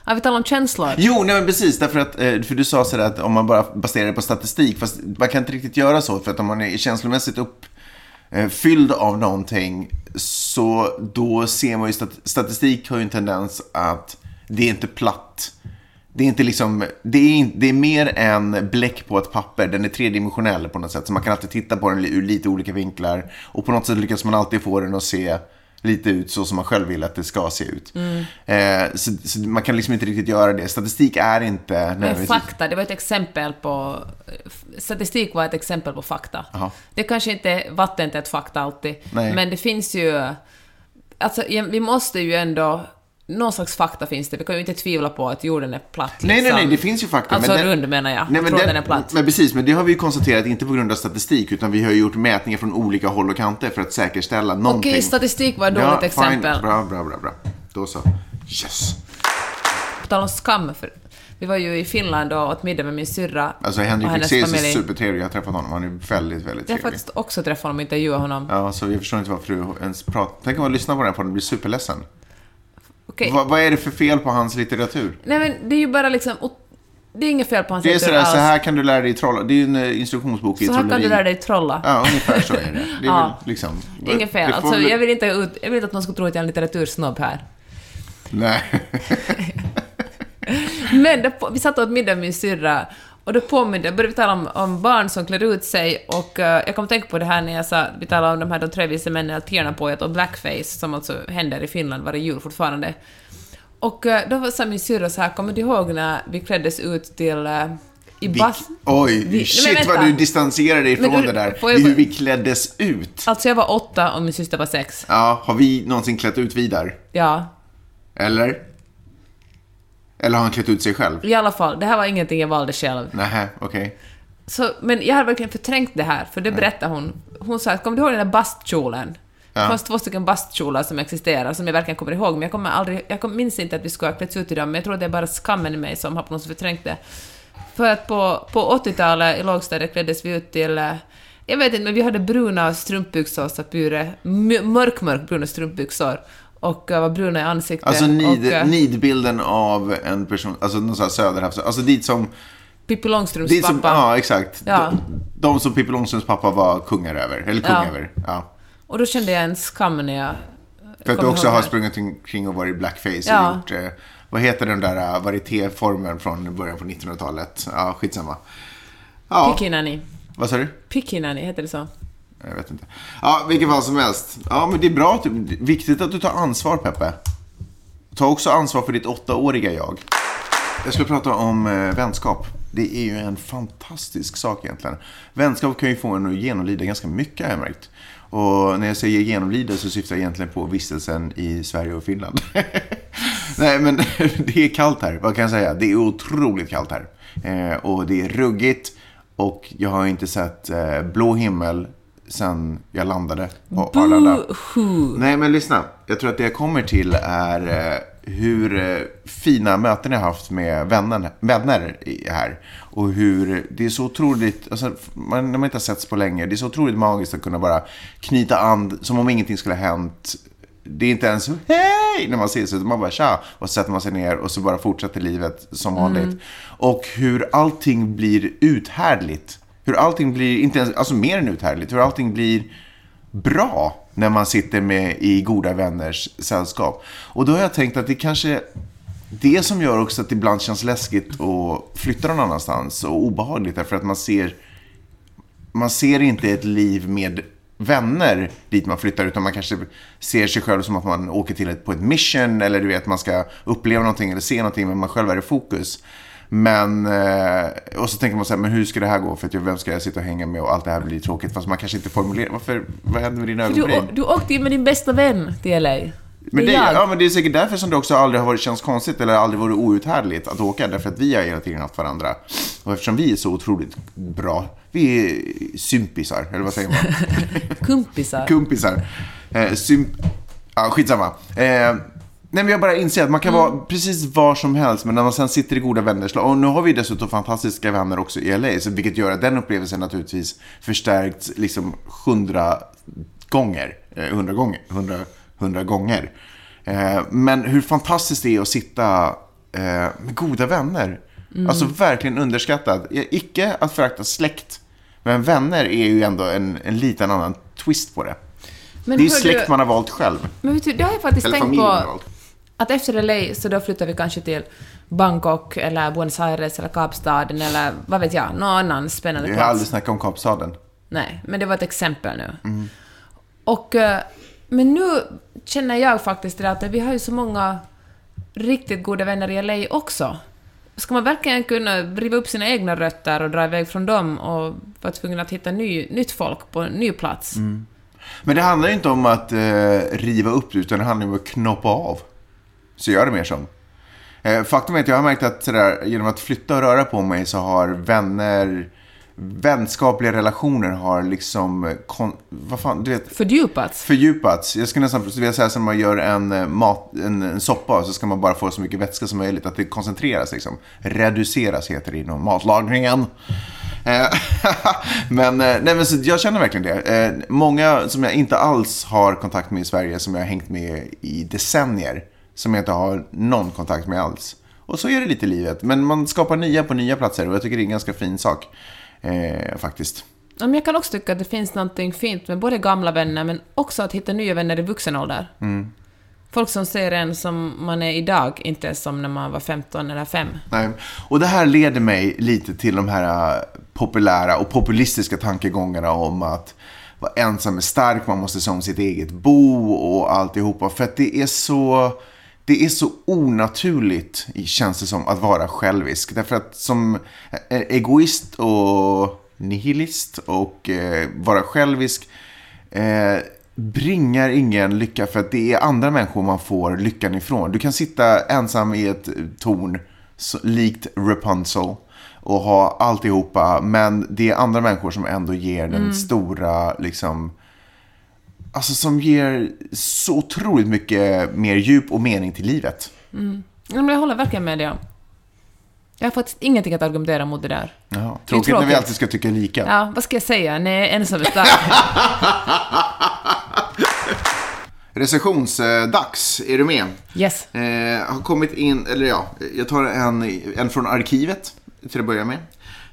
Speaker 4: Ja, vi talar om känslor.
Speaker 3: Jo, nej men precis. Därför att, eh, för du sa sådär att om man bara baserar det på statistik. Fast man kan inte riktigt göra så. För att om man är känslomässigt uppfylld av någonting. Så då ser man ju, stat- statistik har ju en tendens att det är inte platt. Det är inte liksom, det är, det är mer än bläck på ett papper. Den är tredimensionell på något sätt. Så man kan alltid titta på den ur lite olika vinklar. Och på något sätt lyckas man alltid få den att se lite ut så som man själv vill att det ska se ut. Eh, så, så man kan liksom inte riktigt göra det. Statistik är inte
Speaker 4: Men fakta, det var ett exempel på... Statistik var ett exempel på fakta.
Speaker 3: Jaha.
Speaker 4: Det kanske inte är vattentätt fakta alltid,
Speaker 3: Nej.
Speaker 4: men det finns ju... Alltså, vi måste ju ändå... Någon slags fakta finns det. Vi kan ju inte tvivla på att jorden är platt.
Speaker 3: Nej, nej,
Speaker 4: liksom.
Speaker 3: nej, det finns ju fakta.
Speaker 4: Alltså
Speaker 3: men den-
Speaker 4: rund menar jag.
Speaker 3: Nej, men, den,
Speaker 4: den är platt.
Speaker 3: men precis, men det har vi ju konstaterat inte på grund av statistik utan vi har ju gjort mätningar från olika håll och kanter för att säkerställa någonting.
Speaker 4: Okej, statistik var ett dåligt
Speaker 3: ja,
Speaker 4: exempel.
Speaker 3: Fine. Bra, bra, bra, bra. Då så. Yes.
Speaker 4: På tal om skam, för vi var ju i Finland och åt middag med min syrra
Speaker 3: Alltså Henrik Fexeus är supertrevlig. Jag har träffat honom. Han är väldigt, väldigt
Speaker 4: Jag har
Speaker 3: trevlig.
Speaker 4: faktiskt också träffat honom och intervjuat honom.
Speaker 3: Ja, så jag förstår inte varför du ens pratar. Tänk om man lyssnar på den här podden och blir superledsen.
Speaker 4: Okej.
Speaker 3: Va, vad är det för fel på hans litteratur?
Speaker 4: Nej men det är ju bara liksom... Det är inget fel på hans
Speaker 3: Det är sådär,
Speaker 4: alls.
Speaker 3: så här kan du lära dig trolla. Det är ju en eh, instruktionsbok i
Speaker 4: Så här kan
Speaker 3: trolleri.
Speaker 4: du lära dig trolla.
Speaker 3: Ja, ungefär så är det. [LAUGHS] Det är
Speaker 4: Ja.
Speaker 3: väl liksom...
Speaker 4: Inget fel. Alltså,
Speaker 3: väl-
Speaker 4: jag, vill inte jag vill inte att någon ska tro att jag är en litteratursnobb här.
Speaker 3: Nej. [LAUGHS]
Speaker 4: Men vi satt åt middag med min syrra och då påminde, började vi tala om, om barn som klär ut sig och eh, jag kom att tänka på det här när jag sa, vi talade om de här de tre vise männen, Alterna Pojat och Blackface som alltså händer i Finland varje jul fortfarande. Och eh, då sa min syrra så här, kommer du ihåg när vi kläddes ut till uh, i
Speaker 3: Vi, oj,
Speaker 4: Vi-
Speaker 3: shit vad du distanserar dig från det där.
Speaker 4: jag
Speaker 3: hur vi kläddes ut.
Speaker 4: Alltså jag var åtta och min syster var sex.
Speaker 3: Ja, har vi någonsin klätt ut Vidar?
Speaker 4: Ja,
Speaker 3: Eller? Eller har han klätt ut sig själv?
Speaker 4: i alla fall, det här var ingenting jag valde själv.
Speaker 3: Nähä, okej.
Speaker 4: Så, men jag har verkligen förträngt det här, för det berättade hon. Hon sa att kommer du ihåg den där bastkjolen? Det
Speaker 3: Ja.
Speaker 4: fanns två stycken bastkjolar som existerar, som jag verkligen kommer ihåg, men jag, kommer aldrig, jag minns inte att vi skulle ha klätts ut i dem, men jag tror det är bara skammen i mig som har på något sätt förträngt det. För att på, på 80-talet i lågstadiet kläddes vi ut till eh, jag vet inte, men vi hade bruna strumpbyxor, Sapure, mörk, mörk bruna strumpbyxor och var bruna i ansiktet.
Speaker 3: Alltså nid,
Speaker 4: och, uh,
Speaker 3: nidbilden av en person, alltså någon sån här söderhavs... Alltså dit som...
Speaker 4: Pippi Långstrumps
Speaker 3: Dit som
Speaker 4: pappa.
Speaker 3: ja, exakt.
Speaker 4: Ja.
Speaker 3: De, de som Pippi Långstrumps pappa var kungar över. Eller kung
Speaker 4: Ja.
Speaker 3: över. Ja.
Speaker 4: Och då kände jag en skam när jag...
Speaker 3: För att du också har sprungit omkring och varit blackface
Speaker 4: Ja.
Speaker 3: och gjort... Eh, vad heter den där uh, varietéformen från början på 1900-talet? Ja, skitsamma. Ja,
Speaker 4: Pikinani.
Speaker 3: vad sa du?
Speaker 4: Pikinani, heter det så?
Speaker 3: Jag vet inte. Ja, vilken fall som helst. Ja, men det är bra. att Viktigt att du tar ansvar, Peppe. Ta också ansvar för ditt åttaåriga jag. Jag ska prata om eh, vänskap. Det är ju en fantastisk sak egentligen. Vänskap kan ju få en att genomlida ganska mycket har jag märkt. Och när jag säger genomlida så syftar jag egentligen på vistelsen i Sverige och Finland. [LAUGHS] Nej, men [LAUGHS] det är kallt här. Vad kan jag säga? Det är otroligt kallt här. Eh, och det är ruggigt. Och jag har inte sett eh, blå himmel sen jag landade på Arlanda.
Speaker 4: Boo-hoo.
Speaker 3: Nej, men lyssna. Jag tror att det jag kommer till är eh, hur eh, fina möten jag haft med vänner, vänner här. Och hur det är så otroligt, alltså, man, man inte har setts på länge, det är så otroligt magiskt att kunna bara knyta an som om ingenting skulle ha hänt. Det är inte ens hej när man ses, utan man bara tja. Och så sätter man sig ner och så bara fortsätter livet som vanligt. Och hur allting blir uthärdligt. Hur allting blir, inte ens, alltså mer än uthärdligt, hur allting blir bra när man sitter med i goda vänners sällskap. Och då har jag tänkt att det kanske det som gör också att det ibland känns läskigt att flytta någon annanstans och obehagligt därför att man ser man ser inte ett liv med vänner dit man flyttar utan man kanske ser sig själv som att man åker till ett, på ett mission eller du vet man ska uppleva någonting eller se någonting men man själv är i fokus. Men, eh, och så tänker man så här, men hur ska det här gå? För att vem ska jag sitta och hänga med och allt det här blir tråkigt. Fast man kanske inte formulerar, varför, vad händer med dina
Speaker 4: Du,
Speaker 3: ögonbryn?
Speaker 4: du åkte ju med din bästa vän till LA.
Speaker 3: Men det,
Speaker 4: är
Speaker 3: ja, men det är säkert därför som det också aldrig har varit, känts konstigt eller aldrig varit outhärdligt att åka. Därför att vi har hela tiden haft varandra. Och eftersom vi är så otroligt bra, vi är sympisar, eller vad säger man? [LAUGHS]
Speaker 4: Kumpisar.
Speaker 3: Kumpisar. Eh, symp... Ja, skitsamma. Eh, nej, men jag bara inser att man kan vara precis var som helst, men när man sen sitter i goda vänners. Och nu har vi dessutom fantastiska vänner också i LA, så vilket gör att den upplevelsen naturligtvis förstärkts liksom hundra gånger. Eh, hundra gånger. Hundra, hundra gånger. Eh, men hur fantastiskt det är att sitta eh, med goda vänner. Alltså verkligen underskattat. Eh, Icke att förakta släkt. Men vänner är ju ändå en, en liten annan twist på det.
Speaker 4: Men
Speaker 3: det är ju släkt
Speaker 4: du-
Speaker 3: man har valt själv.
Speaker 4: Men du, det har jag faktiskt
Speaker 3: Eller
Speaker 4: tänkt på.
Speaker 3: valt.
Speaker 4: Att efter LA så då flyttar vi kanske till Bangkok eller Buenos Aires eller Kapstaden eller vad vet jag, någon annan spännande
Speaker 3: Vi har
Speaker 4: plats.
Speaker 3: aldrig snackat om Kapstaden.
Speaker 4: Nej, men det var ett exempel nu. Och, eh, men nu känner jag faktiskt det att vi har ju så många riktigt goda vänner i LA också. Ska man verkligen kunna riva upp sina egna rötter och dra iväg från dem och vara tvungen att hitta ny, nytt folk på en ny plats?
Speaker 3: Men det handlar ju inte om att eh, riva upp utan det handlar om att knoppa av. Så gör det mer som. Eh, faktum är att jag har märkt att sådär, genom att flytta och röra på mig så har vänner, vänskapliga relationer har liksom, eh, kon, vad fan, du vet,
Speaker 4: Fördjupats?
Speaker 3: fördjupats. Jag skulle nästan vilja säga som man gör en, eh, mat, en, en soppa så ska man bara få så mycket vätska som möjligt. Att det koncentreras liksom. Reduceras heter det inom matlagningen. Eh, [LAUGHS] men, nej, men så jag känner verkligen det. Eh, Många som jag inte alls har kontakt med i Sverige som jag har hängt med i decennier. Som jag inte har någon kontakt med alls. Och så är det lite i livet. Men man skapar nya på nya platser och jag tycker det är en ganska fin sak. Eh, faktiskt.
Speaker 4: Men jag kan också tycka att det finns något fint med både gamla vänner men också att hitta nya vänner i vuxen ålder. Folk som ser en som man är idag, inte som när man var 15 eller 5.
Speaker 3: Nej. Och det här leder mig lite till de här äh, populära och populistiska tankegångarna om att vara ensam är stark, man måste se om sitt eget bo och alltihopa. För att det är så, det är så onaturligt, känns det som, att vara självisk. Därför att som eh, egoist och nihilist och eh, vara självisk eh, bringar ingen lycka för att det är andra människor man får lyckan ifrån. Du kan sitta ensam i ett torn, så, likt Rapunzel, och ha alltihopa, men det är andra människor som ändå ger den stora, liksom, alltså som ger så otroligt mycket mer djup och mening till livet.
Speaker 4: Men jag håller verkligen med dig. Jag har faktiskt ingenting att argumentera mot det där.
Speaker 3: Jaha,
Speaker 4: Det är
Speaker 3: tråkigt när vi
Speaker 4: tråkigt.
Speaker 3: alltid ska tycka lika.
Speaker 4: Ja, vad ska jag säga? Nej, ensam är stark. [LAUGHS]
Speaker 3: Recensionsdags, är du med?
Speaker 4: Yes.
Speaker 3: Eh, har kommit in, eller ja, jag tar en, en från arkivet till att börja med.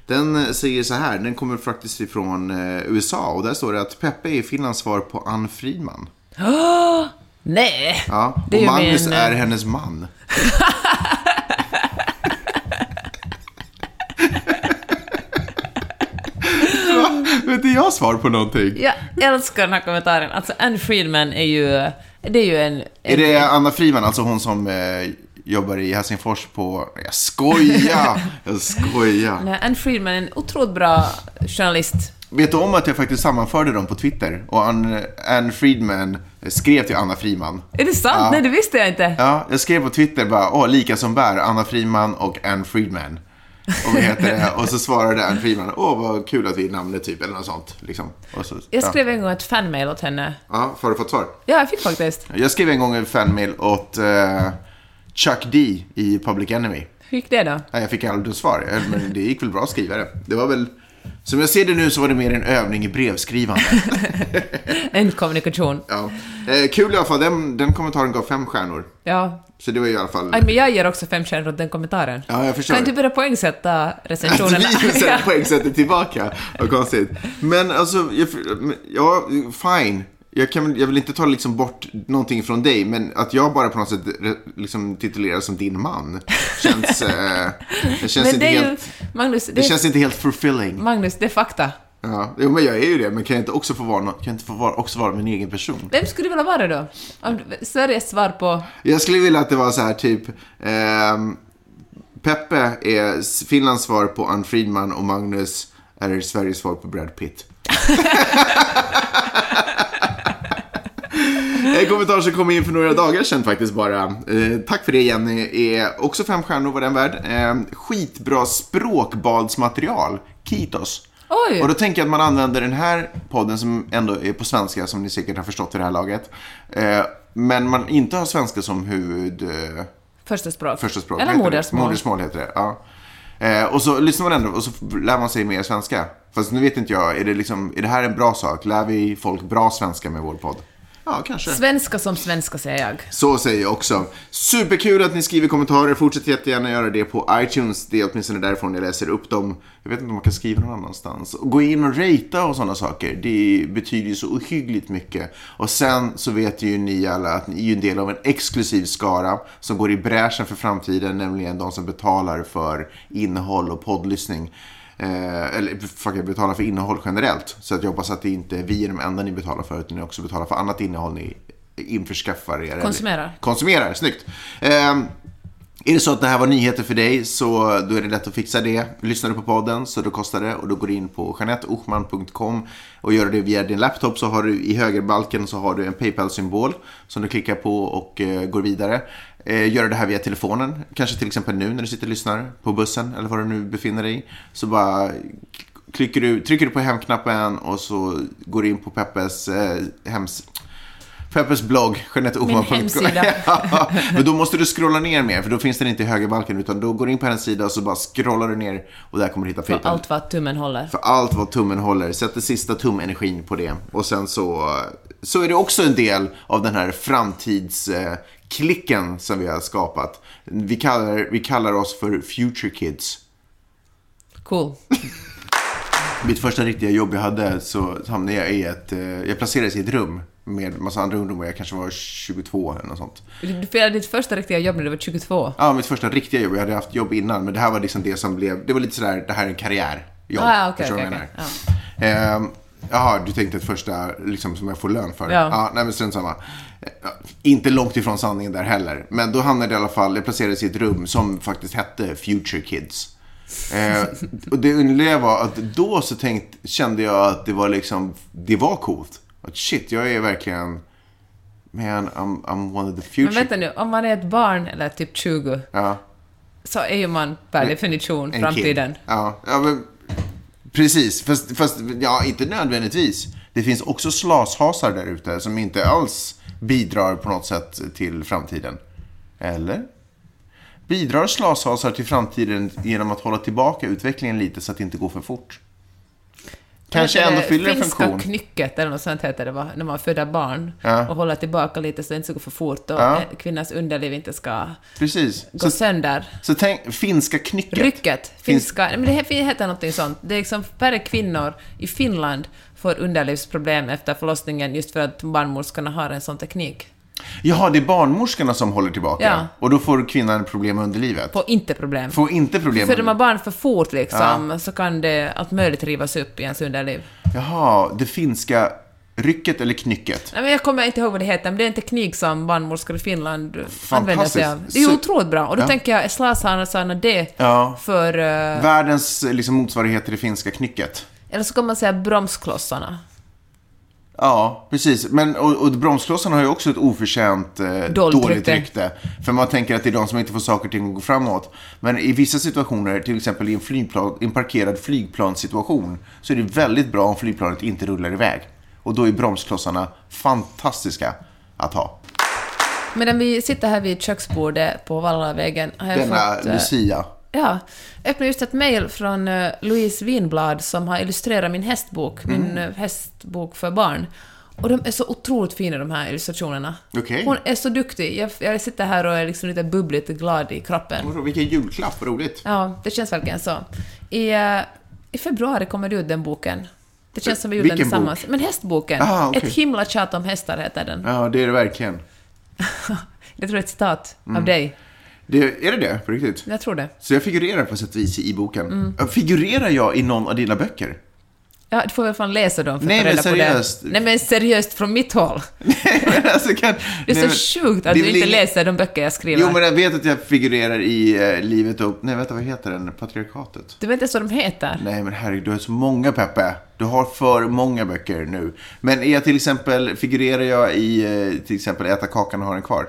Speaker 3: Den eh, säger så här, den kommer faktiskt ifrån eh, USA och där står det att Peppe är Finlands svar på Ann Friedman.
Speaker 4: Nej!
Speaker 3: Ja,
Speaker 4: är
Speaker 3: och Magnus
Speaker 4: min,
Speaker 3: är
Speaker 4: eh,
Speaker 3: hennes man. [LAUGHS] Vet inte jag svar på någonting?
Speaker 4: Jag älskar den här kommentaren. Alltså, Anne Friedman är ju... Det är ju en...
Speaker 3: Är
Speaker 4: en
Speaker 3: det Anna Friman, alltså hon som eh, jobbar i Helsingfors på... Jag skojar! [LAUGHS] Jag skojar.
Speaker 4: Nej, Anne Friedman är en otroligt bra journalist.
Speaker 3: Vet du om att jag faktiskt sammanförde dem på Twitter? Och Ann, Ann Friedman skrev till Anna Friman.
Speaker 4: Är det sant?
Speaker 3: Ja.
Speaker 4: Nej, det visste jag inte.
Speaker 3: Ja, jag skrev på Twitter bara, åh, lika som bär, Anna Friman och Ann Friedman. Och, vad heter det? och så svarade Ann Friedman, åh vad kul att vi är namnet typ, eller något sånt. Liksom. Så,
Speaker 4: Jag
Speaker 3: ja.
Speaker 4: skrev en gång ett fanmail åt henne.
Speaker 3: Ja, har du fått svar?
Speaker 4: Ja, jag fick faktiskt.
Speaker 3: Jag skrev en gång en fanmail åt eh, Chuck D i Public Enemy.
Speaker 4: Hur gick det då?
Speaker 3: Nej, jag fick aldrig svar, Eh, men det gick väl bra att skriva det. Det var väl, som jag ser det nu så var det mer en övning i brevskrivande. [LAUGHS]
Speaker 4: En kommunikation.
Speaker 3: Ja. Eh, kul i alla fall, den, den kommentaren gav fem stjärnor.
Speaker 4: Ja.
Speaker 3: Så det var i alla fall...
Speaker 4: Aj, men jag ger också fem stjärnor åt den kommentaren.
Speaker 3: Ja, jag förstår.
Speaker 4: Kan du börja poängsätta
Speaker 3: Att
Speaker 4: recensionerna?
Speaker 3: vi [LAUGHS] sen poängsätter tillbaka. Vad konstigt. Men alltså, ja, fine. Jag, kan, jag vill inte ta liksom bort någonting från dig, men att jag bara på något sätt liksom tituleras som din man känns, eh, [LAUGHS] det känns, inte,
Speaker 4: ju...
Speaker 3: helt,
Speaker 4: Magnus, det,
Speaker 3: det känns inte helt fulfilling.
Speaker 4: Magnus, det är fakta.
Speaker 3: Ja, jo, men jag är ju det, men kan jag inte också få vara, kan jag inte få vara, också vara min egen person?
Speaker 4: Vem skulle du vilja vara då? Om Sveriges svar på...
Speaker 3: Jag skulle vilja att det var så här typ ehm, Peppe är Finlands svar på Ann Friedman och Magnus är Sveriges svar på Brad Pitt. [LAUGHS] [LAUGHS] En kommentar som kom in för några dagar sedan faktiskt bara. Eh, tack för det Jenny. Är också fem stjärnor var den värd. Eh, skitbra språkbadsmaterial. Kitos.
Speaker 4: Oj!
Speaker 3: Och då tänker jag att man använder den här podden som ändå är på svenska, som ni säkert har förstått vid det här laget. Eh, men man inte har svenska som huvud... Eh,
Speaker 4: Första språk.
Speaker 3: första språk.
Speaker 4: Eller modersmål.
Speaker 3: Modersmål heter det, ja. Eh, och så lyssnar man ändå och så lär man sig mer svenska. Fast nu vet inte jag, är det, liksom, är det här en bra sak? Lär vi folk bra svenska med vår podd? Ja, kanske.
Speaker 4: Svenska som svenska säger jag.
Speaker 3: Så säger jag också. Superkul att ni skriver kommentarer. Fortsätt jättegärna göra det på iTunes. Det är åtminstone därifrån jag läser upp dem. Jag vet inte om man kan skriva någon annanstans. Gå in och ratea och sådana saker. Det betyder ju så ohyggligt mycket. Och sen så vet ju ni alla att ni är en del av en exklusiv skara som går i bräschen för framtiden. Nämligen de som betalar för innehåll och poddlyssning. Eh, eller fuck, betalar för innehåll generellt. Så att jag hoppas att det inte vi är de enda ni betalar för. Utan ni också betalar för annat innehåll ni införskaffar er.
Speaker 4: Konsumerar.
Speaker 3: Konsumerar, snyggt. Eh, är det så att det här var nyheter för dig så då är det lätt att fixa det. Lyssnar du på podden så då kostar det och då går du in på janetteochman.com och gör det via din laptop så har du i högerbalken så har du en Paypal-symbol som du klickar på och eh, går vidare. Eh, gör du det här via telefonen, kanske till exempel nu när du sitter och lyssnar på bussen eller vad du nu befinner dig. Så bara klickar du, trycker du på hemknappen och så går du in på Peppes eh, hems Peppes blogg.
Speaker 4: Min hemsida. [LAUGHS]
Speaker 3: Ja, men då måste du scrolla ner mer, för då finns den inte i högerbalken, utan då går du in på hennes sida och så bara scrollar du ner och där kommer du hitta
Speaker 4: För
Speaker 3: Paypal.
Speaker 4: allt vad tummen håller.
Speaker 3: För allt vad tummen håller. Sätt det sista tumenergin på det. Och sen så, så är det också en del av den här framtidsklicken som vi har skapat. Vi kallar, vi kallar oss för Future Kids.
Speaker 4: Cool.
Speaker 3: Mitt första riktiga jobb jag hade så hamnade jag i ett, eh, jag placerades i ett rum med massa andra ungdomar. Jag kanske var 22 eller något sånt.
Speaker 4: Du firade ditt första riktiga jobb när du var 22.
Speaker 3: Ja, mitt första riktiga jobb. Jag hade haft jobb innan, men det här var liksom det som blev, det var lite sådär, det här är en karriärjobb.
Speaker 4: Ah, ja,
Speaker 3: vad jag
Speaker 4: okej.
Speaker 3: menar? Ehm, Jaha, du tänkte ett första liksom, som jag får lön för?
Speaker 4: Ja.
Speaker 3: nej men strunt samma. Eh, Inte långt ifrån sanningen där heller. Men då hamnade jag i alla fall, jag placerades i ett rum som faktiskt hette Future Kids. Eh, och det underliga var att då så tänkt, kände jag att det var liksom, det var coolt. Att shit, jag är verkligen, man, I'm, I'm one of the future.
Speaker 4: Men vänta nu, om man är ett barn eller typ 20
Speaker 3: Ja.
Speaker 4: så är ju man per definition
Speaker 3: En
Speaker 4: framtiden.
Speaker 3: kid. Ja, ja men, precis. Fast, fast, ja, inte nödvändigtvis. Det finns också slashasar där ute som inte alls bidrar på något sätt till framtiden. Eller? Bidrar slashasar till framtiden genom att hålla tillbaka utvecklingen lite så att det inte går för fort? Kanske ändå fyller en
Speaker 4: Finska
Speaker 3: funktion.
Speaker 4: knycket eller något sånt heter det va? När man föder barn
Speaker 3: Ja.
Speaker 4: och håller tillbaka lite så det inte ska gå för fort och
Speaker 3: Ja.
Speaker 4: eh, kvinnans underliv inte ska
Speaker 3: Precis.
Speaker 4: gå
Speaker 3: Så,
Speaker 4: sönder.
Speaker 3: så tänk, finska knycket.
Speaker 4: Rycket,
Speaker 3: Finns-
Speaker 4: finska, men det he- heter någonting sånt. Det är liksom färre kvinnor i Finland får underlivsproblem efter förlossningen just för att barnmorskorna har en sån teknik.
Speaker 3: Jaha, det är barnmorskorna som håller tillbaka.
Speaker 4: Ja.
Speaker 3: Och då får kvinnan problem med underlivet.
Speaker 4: Får inte problem.
Speaker 3: Får inte problem
Speaker 4: Föder man barn för fort liksom, så kan det allt möjligt rivas upp i ens underliv.
Speaker 3: Jaha, det finska rycket eller knycket?
Speaker 4: Nej, men jag kommer inte ihåg vad det heter, men det är en teknik som barnmorskor i Finland använder sig av. Det är ju otroligt bra. Och då
Speaker 3: Ja.
Speaker 4: tänker jag, är slasarna det
Speaker 3: Ja.
Speaker 4: för... eh,
Speaker 3: Världens liksom, motsvarighet till det finska knycket.
Speaker 4: eller så kan man säga bromsklossarna.
Speaker 3: Ja, precis. Men, och, och bromsklossarna har ju också ett oförtjänt eh,
Speaker 4: Dåligt rykte.
Speaker 3: För man tänker att det är de som inte får saker och ting att gå framåt. Men i vissa situationer, till exempel i en, flygplan, en parkerad flygplanssituation, så är det väldigt bra om flygplanet inte rullar iväg. Och då är bromsklossarna fantastiska att ha.
Speaker 4: Medan vi sitter här vid köksbordet på Vallavägen har jag
Speaker 3: Denna
Speaker 4: fått... eh,
Speaker 3: Lucia.
Speaker 4: Ja, jag öppnade just ett mejl från uh, Louise Winblad som har illustrerat min hästbok,
Speaker 3: Mm.
Speaker 4: min eh, hästbok för barn. Och de är så otroligt fina de här illustrationerna.
Speaker 3: Okej.
Speaker 4: Hon är så duktig. Jag, jag sitter här och är liksom lite bubbligt glad i kroppen.
Speaker 3: Vilken julklapp, roligt.
Speaker 4: Ja, det känns verkligen så. I, eh, I februari kommer det ut den boken. Det känns som vi gjorde den tillsammans. Men hästboken.
Speaker 3: Ah, okej.
Speaker 4: Ett himla tjat om hästar heter den.
Speaker 3: Ja, det är det verkligen. [LAUGHS]
Speaker 4: Jag tror det är ett citat
Speaker 3: Mm.
Speaker 4: av dig.
Speaker 3: Det, är det det, på riktigt?
Speaker 4: Jag tror det.
Speaker 3: Så jag figurerar på sätt och vis i boken.
Speaker 4: Mm.
Speaker 3: Figurerar jag i någon av dina böcker?
Speaker 4: Ja, du får väl fan läsa dem för att
Speaker 3: Nej,
Speaker 4: ta
Speaker 3: men
Speaker 4: reda på
Speaker 3: seriöst.
Speaker 4: det. Nej men seriöst från mitt håll. [LAUGHS]
Speaker 3: Nej, men alltså kan...
Speaker 4: Det är
Speaker 3: nej,
Speaker 4: så
Speaker 3: men-
Speaker 4: sjukt att du inte läser de böcker jag skriver.
Speaker 3: Jo, men jag vet att jag figurerar i eh, Livet och... Nej, vänta, vad heter den? Patriarkatet?
Speaker 4: Du vet inte ens vad de heter.
Speaker 3: Nej, men herregud, du har så många, Peppe. Du har för många böcker nu. Men är jag till exempel... Figurerar jag i eh, till exempel Äta kakan och ha den kvar?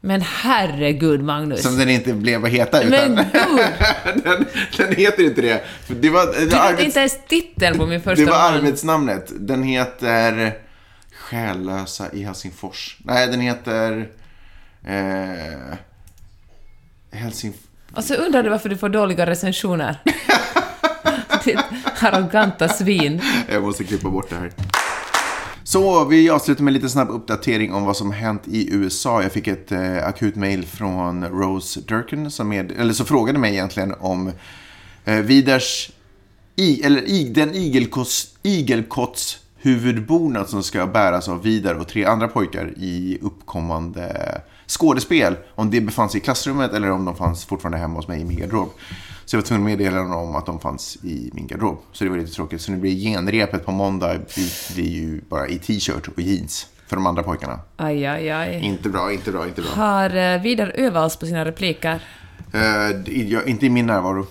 Speaker 4: Men herregud, Magnus.
Speaker 3: Som den inte blev att heta, utan...
Speaker 4: Men gud! [LAUGHS]
Speaker 3: den, den heter inte det. Det var, det
Speaker 4: vet
Speaker 3: arbets,
Speaker 4: inte ens titeln på min första
Speaker 3: det var
Speaker 4: roman.
Speaker 3: arbetsnamnet. Den heter Själlösa i Helsingfors. Nej, den heter... Eh, Helsing...
Speaker 4: Och så undrar du varför du får dåliga recensioner. [LAUGHS] Ditt arroganta svin.
Speaker 3: Jag måste klippa bort det här. Så vi avslutar med lite snabb uppdatering om vad som hänt i USA. Jag fick ett eh, akut mail från Rose Durkin som, med, eller så frågade mig egentligen om eh, Vidars, i, eller i, den igelkotts, igelkotts huvudbonad som ska bäras av Vidar och tre andra pojkar i uppkommande skådespel. Om det befann sig i klassrummet eller om de fanns fortfarande hemma hos mig i min garderob. Så jag var tvungen att meddela dem om att de fanns i min garderob. Så det var lite tråkigt. Så nu blir genrepet på måndag blir ju bara i t-shirt och jeans för de andra pojkarna.
Speaker 4: Aj, aj, aj.
Speaker 3: Inte bra, inte bra, inte bra.
Speaker 4: Har uh, Vidar övats på sina repliker?
Speaker 3: Uh, inte i min närvaro.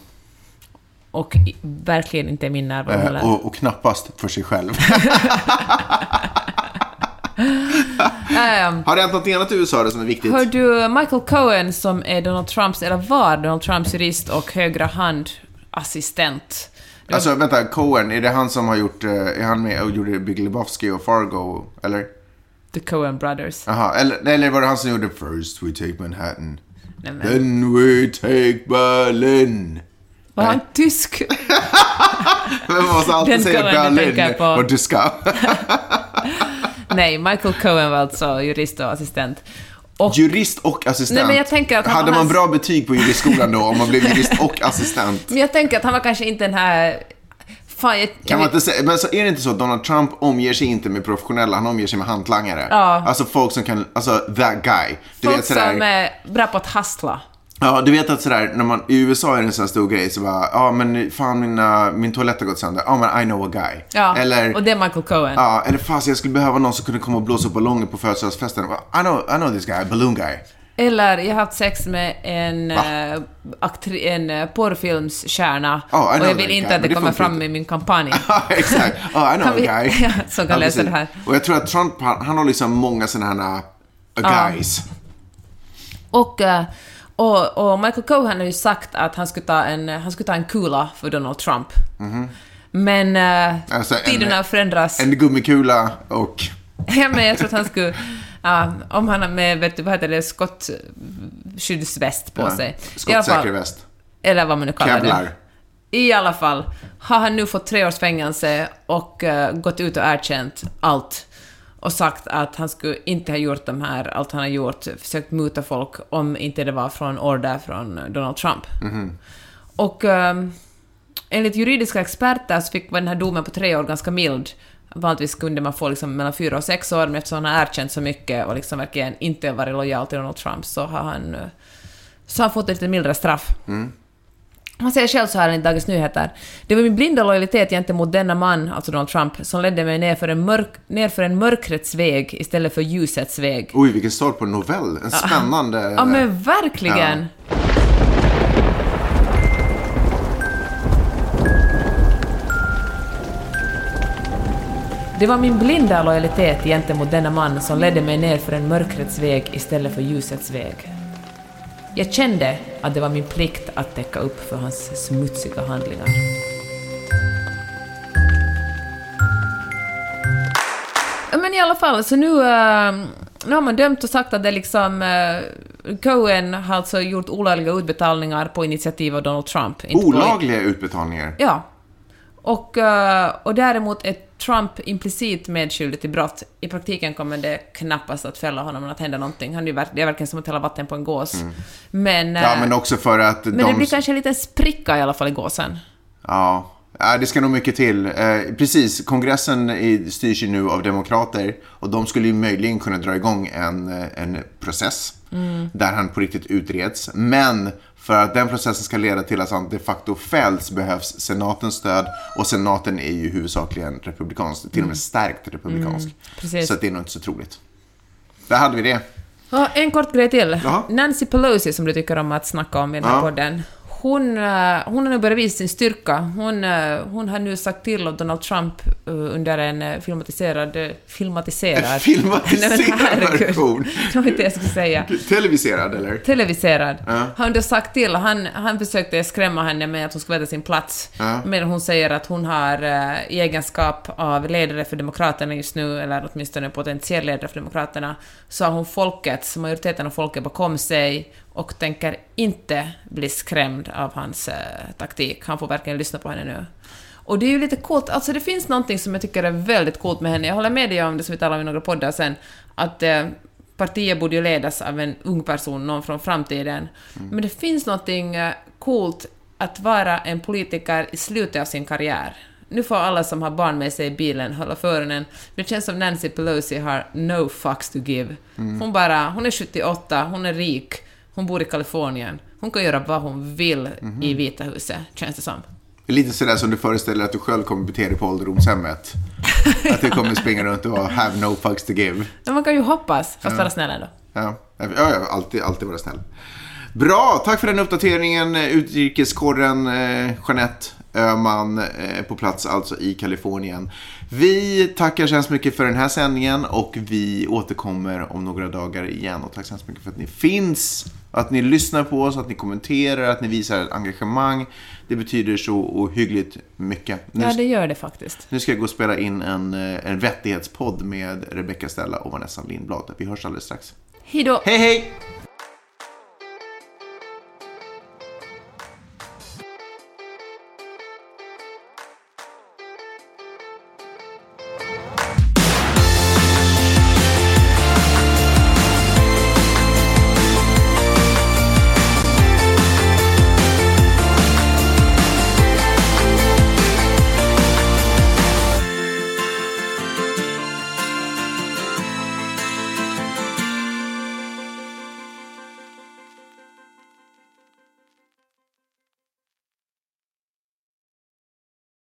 Speaker 4: Och verkligen inte i min närvaro
Speaker 3: uh,
Speaker 4: heller.
Speaker 3: och, och knappast för sig själv. [LAUGHS] [LAUGHS]
Speaker 4: um, [LAUGHS]
Speaker 3: Har det hänt något annat i USA som är viktigt?
Speaker 4: Hör du, Michael Cohen som är Donald Trumps, eller var Donald Trumps jurist och högra hand assistent.
Speaker 3: Alltså vänta, Cohen, är det han som har gjort, eh, är han med och gjorde Big Lebowski och Fargo, eller?
Speaker 4: The Coen Brothers.
Speaker 3: Jaha, eller, eller var det han som gjorde First we take Manhattan,
Speaker 4: Nej, men,
Speaker 3: then we take Berlin?
Speaker 4: var han tysk? [LAUGHS]
Speaker 3: Man måste alltid säga
Speaker 4: Cohen
Speaker 3: Berlin
Speaker 4: på.
Speaker 3: och tyska. [LAUGHS]
Speaker 4: Nej, Michael Cohen var alltså jurist och assistent. Och
Speaker 3: Jurist och assistent.
Speaker 4: Nej, men jag tänker att han-
Speaker 3: Hade man
Speaker 4: hans-
Speaker 3: bra betyg på juristskolan då om man blev jurist och assistent?
Speaker 4: Men jag tänker att han var kanske inte den här... Fan, jag,
Speaker 3: Kan man inte säga, men så är det inte så att Donald Trump omger sig inte med professionella, han omger sig med hantlangare.
Speaker 4: Ja.
Speaker 3: Alltså folk som kan, alltså that guy. Du
Speaker 4: folk
Speaker 3: vet sådär,
Speaker 4: som är bra på att hustla.
Speaker 3: Ja, du vet att sådär, när man, i USA är det en sån stor grej så bara, ja men fan mina, min toalett har gått sönder. Ja men I know a guy.
Speaker 4: Ja,
Speaker 3: Eller,
Speaker 4: och det är Michael Cohen.
Speaker 3: ja, eller fast jag skulle behöva någon som kunde komma och blåsa upp ballonger på födelsedagsfesten. I know, I know this guy, balloon guy.
Speaker 4: Eller jag har haft sex med en, uh, aktri- en uh, porrfilmsstjärna
Speaker 3: Oh,
Speaker 4: och jag vill inte
Speaker 3: guy,
Speaker 4: att det kommer fram i min kampanj. [LAUGHS]
Speaker 3: Ja, exakt. Oh, I know a [LAUGHS] guy.
Speaker 4: Ja, som kan läsa
Speaker 3: precis.
Speaker 4: det här.
Speaker 3: Och jag tror att Trump, han, han har liksom många sådana här uh, guys.
Speaker 4: Och, eh, och, och Michael Cohen har ju sagt att han skulle ta en, han skulle ta en kula för Donald Trump. Men uh,
Speaker 3: Alltså, en-
Speaker 4: tiderna förändras.
Speaker 3: En gummikula och... [LAUGHS]
Speaker 4: Ja, men jag tror att han skulle... Ja, om han har med, vet du, vad heter det, skottskyddsväst på
Speaker 3: Ja,
Speaker 4: sig.
Speaker 3: Skottsäker väst.
Speaker 4: eller vad man nu kallar
Speaker 3: Kevlar.
Speaker 4: det. I alla fall har han nu fått tre års fängelse och eh, gått ut och erkänt allt och sagt att han skulle inte ha gjort de här, allt han har gjort, försökt muta folk om inte det var från order från Donald Trump. Och ehm, enligt juridiska experter så fick den här domen på tre år ganska mild. Vanligtvis kunde man få liksom mellan fyra och sex år, men eftersom han har erkänt så mycket och liksom verkligen inte varit lojal till Donald Trump så har han, eh, så har han fått ett lite mildare straff. Han säger själv så här i Dagens Nyheter. Det var min blinda lojalitet gentemot denna man, alltså Donald Trump, som ledde mig ner för en, mörk, ner för en mörkrets väg istället för ljusets väg.
Speaker 3: Oj, vilken start på en novell. En spännande...
Speaker 4: Ja men verkligen! Det var min blinda lojalitet gentemot denna man som ledde mig ner för en mörkrets väg istället för ljusets väg. Jag kände att det var min plikt att täcka upp för hans smutsiga handlingar. Men i alla fall, så nu, eh, nu har man dömt och sagt att det liksom... Uh, Cohen har alltså gjort olagliga utbetalningar på initiativ av Donald Trump.
Speaker 3: Olagliga utbetalningar.
Speaker 4: Ja. Och, eh, och däremot är Trump implicit medskyldig till brott. I praktiken kommer det knappast att fälla honom att hända någonting. Han är ju det är verkligen som att hälla vatten på en gås. Men,
Speaker 3: Ja,
Speaker 4: eh,
Speaker 3: men också för att
Speaker 4: men
Speaker 3: de...
Speaker 4: det blir kanske en liten spricka i alla fall i gåsen.
Speaker 3: Ja. ja, det ska nog mycket till. Eh, precis, kongressen i, styrs ju nu av demokrater och de skulle ju möjligen kunna dra igång en, eh, en process där han på riktigt utreds. Men för att den processen ska leda till att han de facto fälls behövs senatens stöd och senaten är ju huvudsakligen republikansk, till och med starkt republikansk.
Speaker 4: precis.
Speaker 3: Så det är nog inte så troligt. Där hade vi det.
Speaker 4: Ja, en kort grej till.
Speaker 3: Jaha.
Speaker 4: Nancy Pelosi, som du tycker om att snacka om i den här
Speaker 3: Ja.
Speaker 4: podden, hon, eh, hon har nu börjat visa sin styrka. Hon, eh, hon har nu sagt till åt Donald Trump eh, under en filmatiserad... Filmatiserad?
Speaker 3: Filmatiserad [LAUGHS] version.
Speaker 4: Det var inte det jag skulle säga.
Speaker 3: Televiserad eller?
Speaker 4: Televiserad.
Speaker 3: Ja.
Speaker 4: Har då sagt till, han, han försökte skrämma henne med att hon skulle veta sin plats.
Speaker 3: Ja.
Speaker 4: Men hon säger att hon har i egenskap av ledare för Demokraterna just nu, eller åtminstone potentiell ledare för Demokraterna, så har hon folket, majoriteten av folket bakom sig och tänker inte bli skrämd av hans eh, taktik. Han får verkligen lyssna på henne nu. Och det är ju lite coolt, alltså det finns någonting som jag tycker är väldigt coolt med henne. Jag håller med dig om det som vi talade om i några poddar sen, att eh, partiet borde ju ledas av en ung person, någon från framtiden. Men det finns någonting eh, coolt att vara en politiker i slutet av sin karriär. Nu får alla som har barn med sig i bilen hålla för öronen. Det känns som Nancy Pelosi har no fucks to give. Hon bara, hon är 78, hon är rik, hon bor i Kalifornien. Hon kan göra vad hon vill i Vita huset, känns det som.
Speaker 3: Det är lite sådär som du föreställer att du själv kommer bete dig på ålderdomshemmet. [LAUGHS] Att du kommer springa runt och have no fucks to give.
Speaker 4: Men man kan ju hoppas, fast vara snäll ändå.
Speaker 3: Ja, ja, ja alltid, alltid vara snäll. Bra, tack för den uppdateringen. Utrikeskorren eh, Jeanette Öhman eh, på plats alltså i Kalifornien. Vi tackar så hemskt mycket för den här sändningen och vi återkommer om några dagar igen. Och tack så hemskt mycket för att ni finns, att ni lyssnar på oss, att ni kommenterar, att ni visar ett engagemang. Det betyder så ohyggligt mycket. Nu,
Speaker 4: Ja, det gör det faktiskt.
Speaker 3: nu ska jag gå och spela in en, eh, en vettighetspodd med Rebecca Stella och Vanessa Lindblad. Vi hörs alldeles strax.
Speaker 4: Hejdå!
Speaker 3: Hej hej!